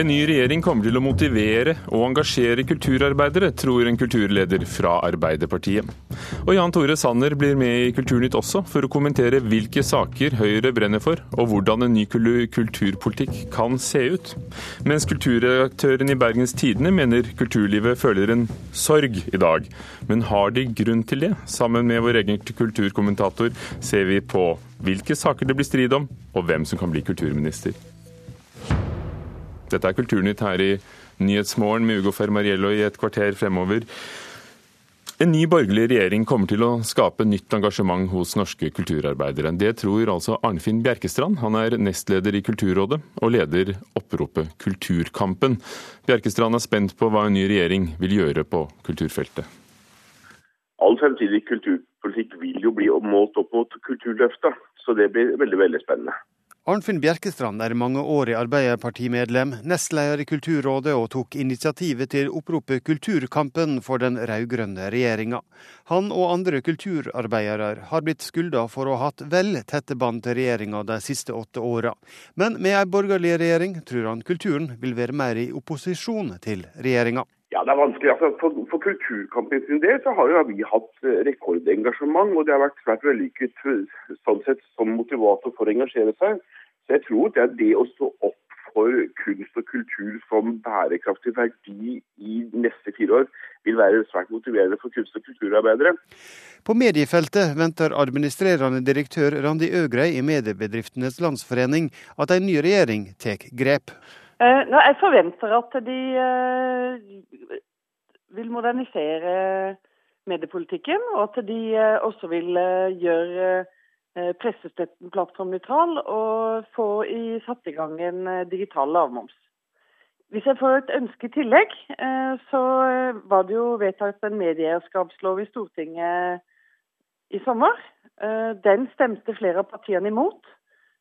En ny regjering kommer til å motivere og engasjere kulturarbeidere, tror en kulturleder fra Arbeiderpartiet. Og Jan Tore Sanner blir med i Kulturnytt også, for å kommentere hvilke saker Høyre brenner for, og hvordan en ny kulturpolitikk kan se ut. Mens kulturredaktøren i Bergens Tidende mener kulturlivet føler en sorg i dag. Men har de grunn til det? Sammen med vår egen kulturkommentator ser vi på hvilke saker det blir strid om, og hvem som kan bli kulturminister. Dette er Kulturnytt her i Nyhetsmorgen med Ugo Fermariello i et kvarter fremover. En ny borgerlig regjering kommer til å skape nytt engasjement hos norske kulturarbeidere. Det tror altså Arnfinn Bjerkestrand. Han er nestleder i Kulturrådet og leder oppropet Kulturkampen. Bjerkestrand er spent på hva en ny regjering vil gjøre på kulturfeltet. All fremtidig kulturpolitikk vil jo bli målt opp mot Kulturløftet, så det blir veldig, veldig spennende. Arnfinn Bjerkestrand er mangeårig Arbeiderpartimedlem, nestleder i Kulturrådet og tok initiativet til oppropet Kulturkampen for den rød-grønne regjeringa. Han og andre kulturarbeidere har blitt skylda for å ha hatt vel tette bånd til regjeringa de siste åtte åra. Men med ei borgerlig regjering tror han kulturen vil være mer i opposisjon til regjeringa. Ja, det er vanskelig. Altså, for, for Kulturkampen sin del så har jo vi hatt rekordengasjement, og det har vært svært vellykket sånn sett som motivator for å engasjere seg. Så jeg tror det er det å stå opp for kunst og kultur som bærekraftig verdi i neste fire år, vil være svært motiverende for kunst- og kulturarbeidere. På mediefeltet venter administrerende direktør Randi Øgrei i Mediebedriftenes Landsforening at en ny regjering tar grep. Uh, jeg forventer at de uh, vil modernisere mediepolitikken, og at de uh, også vil gjøre pressestøtten plattformnøytral og få i, satt i gang en digital lavmoms. Hvis jeg får et ønske i tillegg, så var det jo vedtatt en medieeierskapslov i Stortinget i sommer. Den stemte flere av partiene imot.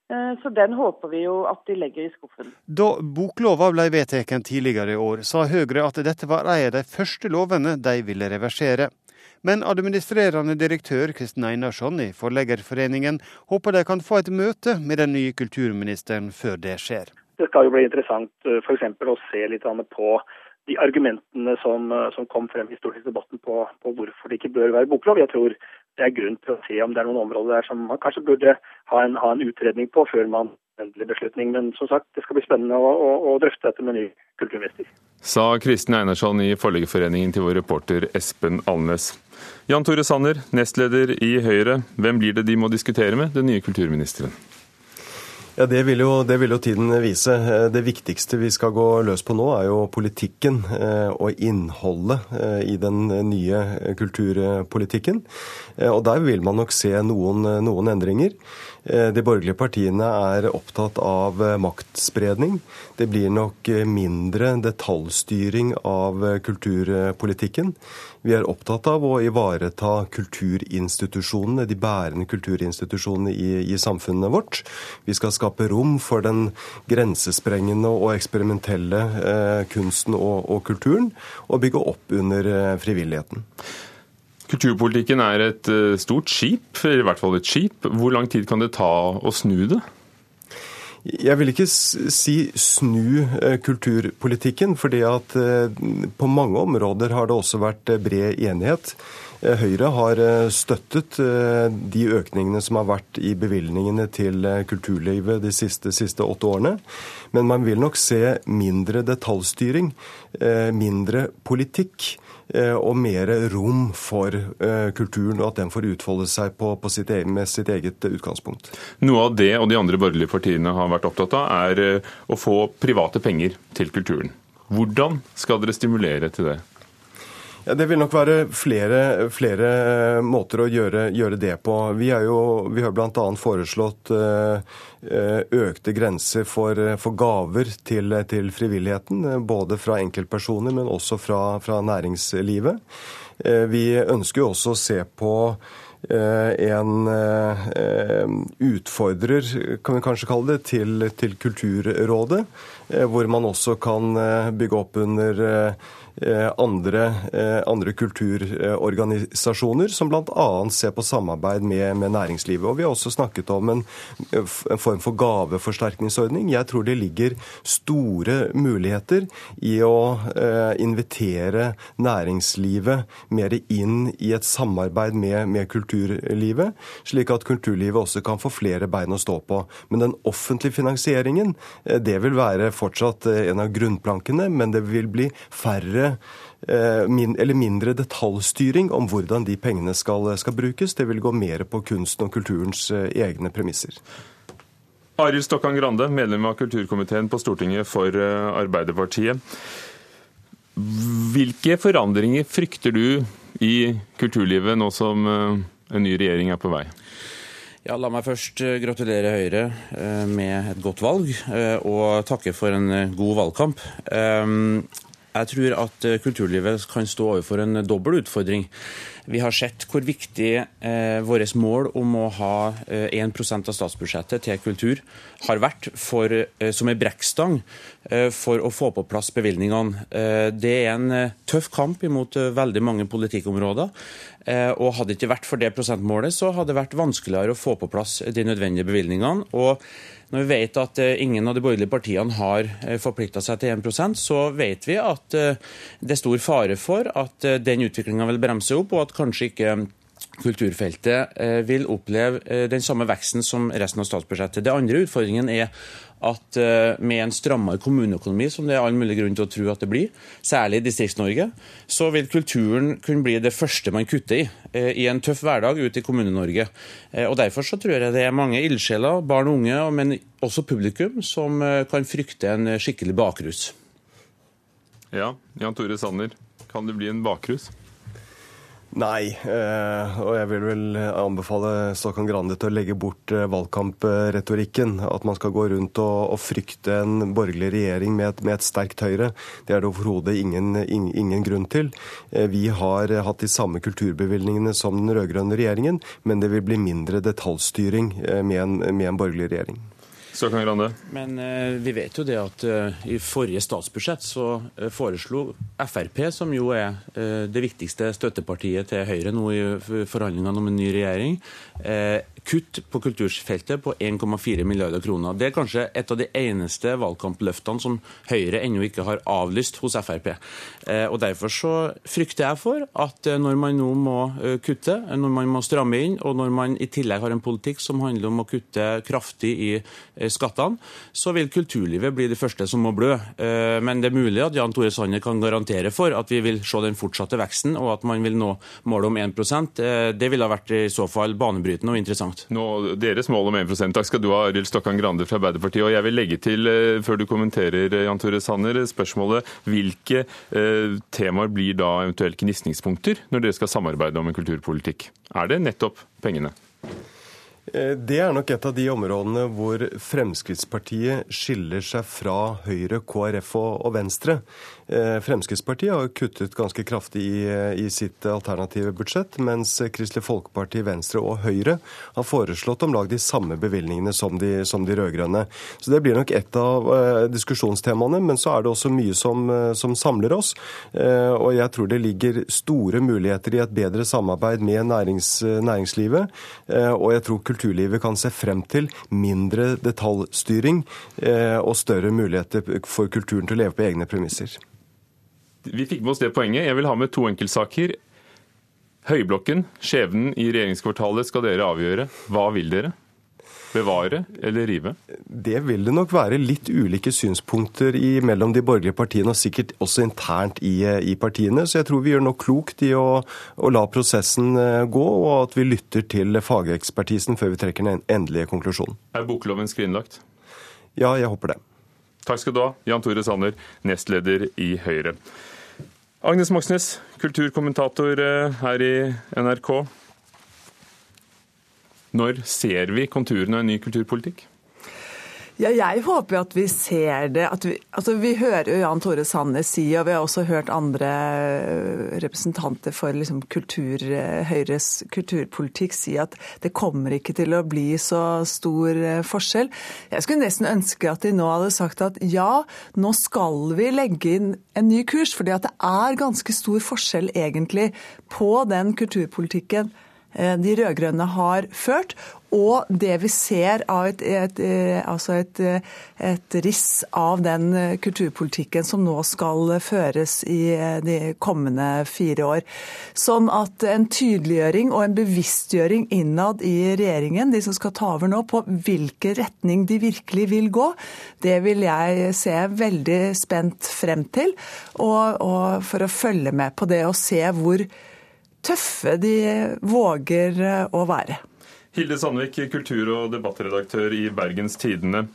Eh, så den håper vi jo at de legger i skuffen. Da boklova ble vedtatt tidligere i år, sa Høyre at dette var en av de første lovene de ville reversere. Men administrerende direktør Kristin Einarsson i Forleggerforeningen håper de kan få et møte med den nye kulturministeren før det skjer. Det skal jo bli interessant eh, f.eks. å se litt på de argumentene som, eh, som kom frem i stortingsdebatten på, på hvorfor det ikke bør være boklov. Jeg tror det er grunn til å se om det er noen områder der som man kanskje burde ha en, ha en utredning på før man endelig beslutning. Men som sagt, det skal bli spennende å, å, å drøfte dette med ny kulturminister. Sa Kristin Einarsson i Forleggerforeningen til vår reporter Espen Alnes. Jan Tore Sanner, nestleder i Høyre. Hvem blir det de må diskutere med, den nye kulturministeren? Ja, det vil, jo, det vil, jo, tiden vise. Det viktigste vi skal gå løs på nå, er jo politikken eh, og innholdet eh, i den nye kulturpolitikken. Eh, og der vil man nok se noen, noen endringer. De borgerlige partiene er opptatt av maktspredning. Det blir nok mindre detaljstyring av kulturpolitikken. Vi er opptatt av å ivareta kulturinstitusjonene, de bærende kulturinstitusjonene i, i samfunnet vårt. Vi skal skape rom for den grensesprengende og eksperimentelle eh, kunsten og, og, kulturen, og bygge opp under eh, frivilligheten. Kulturpolitikken er et eh, stort skip, i hvert fall et skip. Hvor lang tid kan det ta å snu det? Jeg vil ikke si snu eh, kulturpolitikken, fordi at eh, på mange områder har det også vært eh, bred enighet. Høyre har støttet de økningene som har vært i bevilgningene til kulturlivet de siste, siste åtte årene. Men man vil nok se mindre detaljstyring, mindre politikk. Eh, og mer rom for eh, kulturen, og at den får utfolde seg på, på sitt, e-, med sitt eget utgangspunkt. Noe av det og de andre borgerlige partiene har vært opptatt av, er eh, å få private penger til kulturen. Hvordan skal dere stimulere til det? Ja, Det vil nok være flere, flere måter å gjøre, gjøre, det på. Vi, jo, vi har bl.a. foreslått eh, økte grenser for, for gaver til, til, frivilligheten. Både fra enkeltpersoner, men også fra, fra næringslivet. Eh, vi ønsker jo også å se på eh, en utfordrer, kan vi kanskje kalle det, til, til Kulturrådet. Hvor man også kan bygge opp under andre, andre kulturorganisasjoner, som bl.a. ser på samarbeid med, med, næringslivet. Og Vi har også snakket om en, en form for gaveforsterkningsordning. Jeg tror det ligger store muligheter i å invitere næringslivet mer inn i et samarbeid med, med kulturlivet, slik at kulturlivet også kan få flere bein å stå på. Men den offentlige finansieringen eh, det vil være fortsatt eh, en av grunnplankene, men det vil bli færre eh, eller mindre detaljstyring om hvordan de pengene skal, skal brukes. Det vil gå mer på kunsten og kulturens egne premisser. Arild Stokkan Grande, medlem av kulturkomiteen på Stortinget for Arbeiderpartiet. Hvilke forandringer frykter du i kulturlivet nå som en ny regjering er på vei? Ja, La meg først eh, gratulere Høyre eh, med et godt valg, eh, og takke for en god valgkamp. Jeg tror at kulturlivet kan stå overfor en dobbel utfordring. Vi har sett hvor viktig eh, vårt mål om å ha eh, 1% av statsbudsjettet til kultur har vært for, eh, som en brekkstang eh, for å få på plass bevilgningene. Eh, det er en eh, tøff kamp imot veldig mange politikkområder. og Hadde det ikke vært for det prosentmålet, så hadde det vært vanskeligere å få på plass de nødvendige bevilgningene. og når vi vet at eh, ingen av de borgerlige partiene har eh, forplikta seg til 1% så vet vi at eh, det er stor fare for at den utviklinga vil bremse opp, og at kanskje ikke kulturfeltet vil oppleve den samme veksten som resten av statsbudsjettet. Det andre utfordringen er at eh, med en strammere kommuneøkonomi, som det er all mulig grunn til å tro at det blir, særlig i Distrikts-Norge, så vil kulturen kunne bli det første man kutter i eh, i en tøff hverdag ute i Kommune-Norge. Eh, og Derfor så tror jeg det er mange ildsjeler, barn og unge, men også publikum, som kan frykte en skikkelig bakrus. Ja, Jan Tore Sanner, kan det bli en bakrus? Nei, eh, og jeg vil vel anbefale Stokkan Grande til å legge bort eh, valgkampretorikken. At man skal gå rundt og, og frykte en borgerlig regjering med et, med et sterkt Høyre. Det er det overhodet ingen, ingen, ingen, grunn til. Eh, vi har hatt de samme kulturbevilgningene som den rød-grønne regjeringen, men det vil bli mindre detaljstyring med en, med en borgerlig regjering. Men eh, vi vet jo det at eh, i forrige statsbudsjett så eh, foreslo Frp, som jo er det viktigste støttepartiet til Høyre nå i forhandlingene om en ny regjering, kutt på kulturfeltet på 1,4 milliarder kroner. Det er kanskje et av de eneste valgkampløftene som Høyre ennå ikke har avlyst hos Frp. Eh, og Derfor så frykter jeg for at eh, når man nå må eh, kutte, når man må stramme inn, og når man i tillegg har en politikk som handler om å kutte kraftig i skattene, så vil kulturlivet bli de første som må blø. Men det er mulig at Jan Tore Sanner kan garantere for at vi vil se den fortsatte veksten, og at man vil nå målet om 1% Det ville vært i så fall banebrytende og interessant. Nå, deres mål om 1 Takk skal du ha, Arild Stokkan Grande fra Arbeiderpartiet. Og jeg vil legge til, eh, før du kommenterer, eh, Jan Tore Sanner, spørsmålet hvilke eh, temaer blir da eventuelt gnisningspunkter når dere skal samarbeide om en kulturpolitikk? Er det nettopp pengene? Eh, det er nok et av de områdene hvor Fremskrittspartiet skiller seg fra Høyre, KrF og Venstre. Eh, Fremskrittspartiet har kuttet ganske kraftig i, i, sitt alternative budsjett, mens Kristelig Folkeparti, Venstre og Høyre har foreslått om lag de samme bevilgningene som de, som de rød-grønne. Så Det blir nok et av eh, diskusjonstemaene, men så er det også mye som, uh, som samler oss. Eh, og jeg tror det ligger store muligheter i et bedre samarbeid med nærings, næringslivet. og jeg tror kulturlivet kan se frem til mindre detaljstyring og større muligheter for kulturen til å leve på egne premisser. Vi fikk med oss det poenget. Jeg vil ha med to enkeltsaker. Høyblokken, skjebnen i regjeringskvartalet skal dere avgjøre. Hva vil dere? Bevare eller rive? Det vil det nok være litt ulike synspunkter i, mellom de borgerlige partiene, og sikkert også internt i, i, partiene. Så jeg tror vi gjør noe klokt i å, å, la prosessen eh, gå, og at vi lytter til fagekspertisen før vi trekker den endelige konklusjonen. Er bokloven skrinlagt? Ja, jeg håper det. Takk skal du ha, Jan Tore Sanner, nestleder i Høyre. Agnes Moxnes, kulturkommentator eh, her i NRK. Når ser vi konturene av en ny kulturpolitikk? Ja, jeg håper at vi ser det. Vi, altså vi, hører jo Jan Tore Sanner si, og vi har også hørt andre øh, representanter for liksom kultur, øh, Høyres kulturpolitikk si at det kommer ikke til å bli så stor øh, forskjell. Jeg skulle nesten ønske at de nå hadde sagt at ja, nå skal vi legge inn en ny kurs. fordi det er ganske stor forskjell egentlig på den kulturpolitikken de rød-grønne har ført, og det vi ser av et, et, eh, altså et, eh, et, riss av den eh, kulturpolitikken som nå skal føres i de kommende fire år. Sånn at en tydeliggjøring og en bevisstgjøring innad i regjeringen, de som skal ta over nå, på hvilken retning de virkelig vil gå, det vil jeg se veldig spent frem til. Og, og for å følge med på det og se hvor tøffe de våger å være. Hilde Sandvik, kultur- og debattredaktør i Bergens Tidende.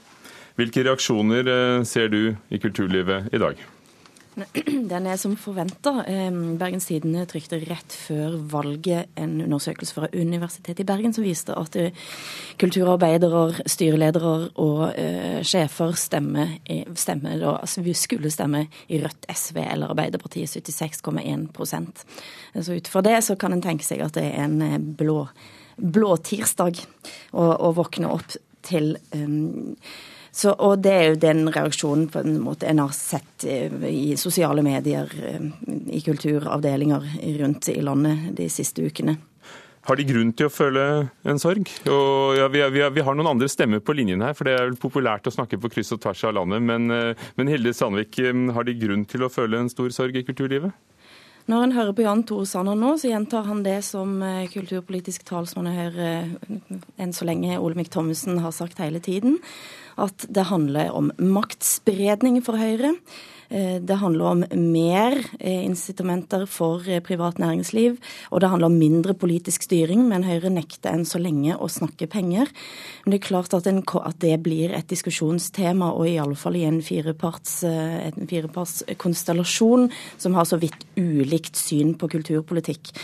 Hvilke reaksjoner eh, ser du i kulturlivet i dag? Den er som forventa. Bergens Tidende trykte rett før valget en undersøkelse fra Universitetet i Bergen som viste at eh, kulturarbeidere, styreledere og uh, sjefer stemmer, stemmer da, altså skulle stemme i Rødt, SV eller Arbeiderpartiet 76,1% Så ut fra det så kan en tenke seg at det er en blå blå tirsdag å våkne opp til. Um, så, og det er jo den reaksjonen på en måte en har sett eh, i sosiale medier, eh, i kulturavdelinger rundt i landet de siste ukene. Har de grunn til å føle en sorg? Og, ja, vi, vi, vi, har noen andre stemmer på linjen her, for det er vel populært å snakke på kryss og tvers av landet. Men, eh, men Hilde Sandvik, har de grunn til å føle en stor sorg i kulturlivet? Når en hører på Jan Tore Sanner nå, så gjentar han det som kulturpolitisk talsmann i Høyre enn så lenge Olemic Thommessen har sagt hele tiden, at det handler om maktspredning for Høyre. Eh, det handler om mer eh, incitamenter for eh, privat næringsliv, og det handler om mindre politisk styring, men Høyre nekter enn så lenge å snakke penger. Men det er klart at, en, at det blir et diskusjonstema, og i alle fall i en fireparts, firepartskonstellasjon som har så vidt ulikt syn på kulturpolitikk.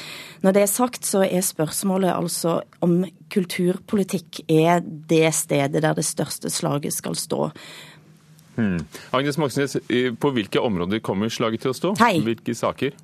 Når det er sagt, så er spørsmålet altså om kulturpolitikk er det stedet der det største slaget skal stå. Hmm. Agnes Moxnes, på hvilke områder kommer slaget til å stå? Hei. Hvilke saker?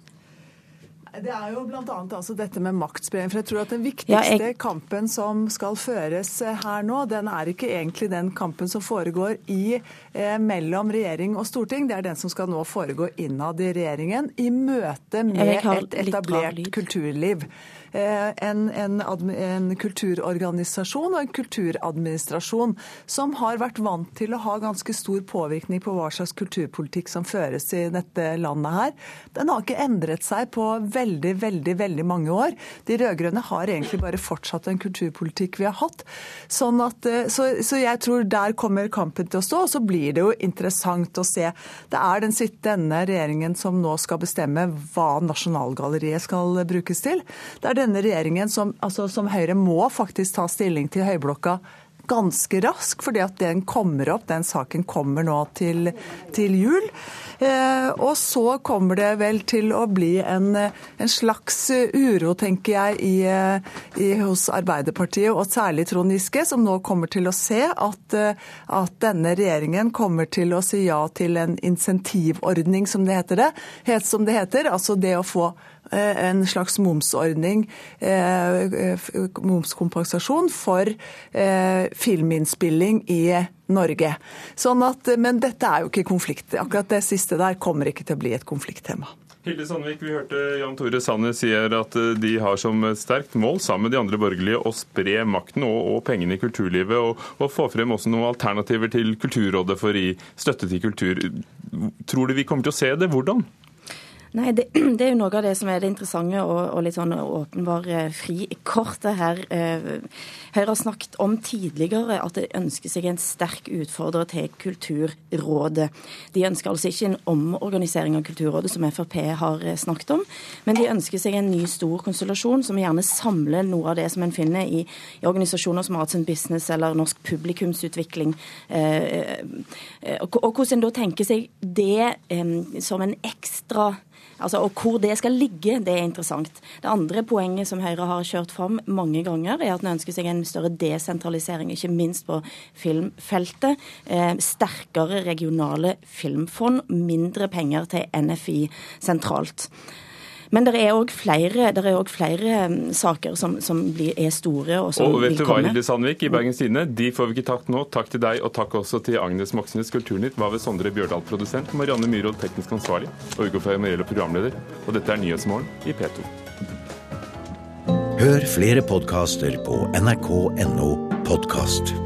Det er jo bl.a. Altså dette med maktspredning. For jeg tror at den viktigste ja, jeg... kampen som skal føres eh, her nå, den er ikke egentlig den kampen som foregår i, eh, mellom regjering og storting. Det er den som skal nå foregå innad i regjeringen i møte med et etablert kulturliv. Eh, en, en, en, kulturorganisasjon og en kulturadministrasjon som har vært vant til å ha ganske stor påvirkning på hva slags kulturpolitikk som føres i dette landet her. Den har ikke endret seg på veldig, veldig, veldig mange år. De rød-grønne har egentlig bare fortsatt en kulturpolitikk vi har hatt. Sånn at, eh, så, så, jeg tror der kommer kampen til å stå. Og så blir det jo interessant å se. Det er den sittende regjeringen som nå skal bestemme hva Nasjonalgalleriet skal brukes til. Det er denne regjeringen som, altså, som Høyre må faktisk ta stilling til Høyblokka ganske raskt, fordi at den kommer opp, den saken kommer nå til, til jul. Eh, og så kommer det vel til å bli en, en slags uro, tenker jeg, i, i, hos Arbeiderpartiet, og særlig Trond Giske, som nå kommer til å se at, at, denne regjeringen kommer til å si ja til en insentivordning, som det heter det. Helt som det heter, altså det å få Eh, en slags momsordning, eh, eh, momskompensasjon, for filminnspilling i Norge. Sånn at, men dette er jo ikke konflikt. Akkurat det siste der kommer ikke til å bli et konflikttema. Hilde Sandvik, vi hørte Jan Tore Sanner sier at de har som sterkt mål sammen med de andre borgerlige å spre makten og, og pengene i kulturlivet, og, og, få frem også noen alternativer til Kulturrådet for å gi støtte til kultur. Tror du vi kommer til å se det? Hvordan? Nei, det, det, er jo noe av det som er det interessante og, og litt sånn åpenbare frikortet her. Eh, Høyre har snakket om tidligere at de ønsker seg en sterk utfordrer til Kulturrådet. De ønsker altså ikke en omorganisering av Kulturrådet, som Frp har eh, snakket om, men de ønsker seg en ny stor konstellasjon som gjerne samler noe av det som en finner i, i organisasjoner som Arts and Business eller Norsk publikumsutvikling. Eh, og, og hvordan en da tenker seg det som en ekstra Altså, og Hvor det skal ligge, det er interessant. Det andre poenget som Høyre har kjørt fram mange ganger, er at en ønsker seg en større desentralisering, ikke minst på filmfeltet. Eh, sterkere regionale filmfond, mindre penger til NFI sentralt. Men det er òg flere, flere um, saker som, som blir, er store og som og vet vil komme. Vet du hva, Hilde Sandvik i Bergens Tidende, de får vi ikke takk nå. Takk til deg, og takk også til Agnes Moxnes, Kulturnytt, hva ved Sondre Bjørdal, produsent, Marianne Myhrvold, teknisk ansvarlig, og Ugo Fermariello, programleder. Og dette er Nyhetsmorgen i P2. Hør flere podkaster på nrk.no podkast.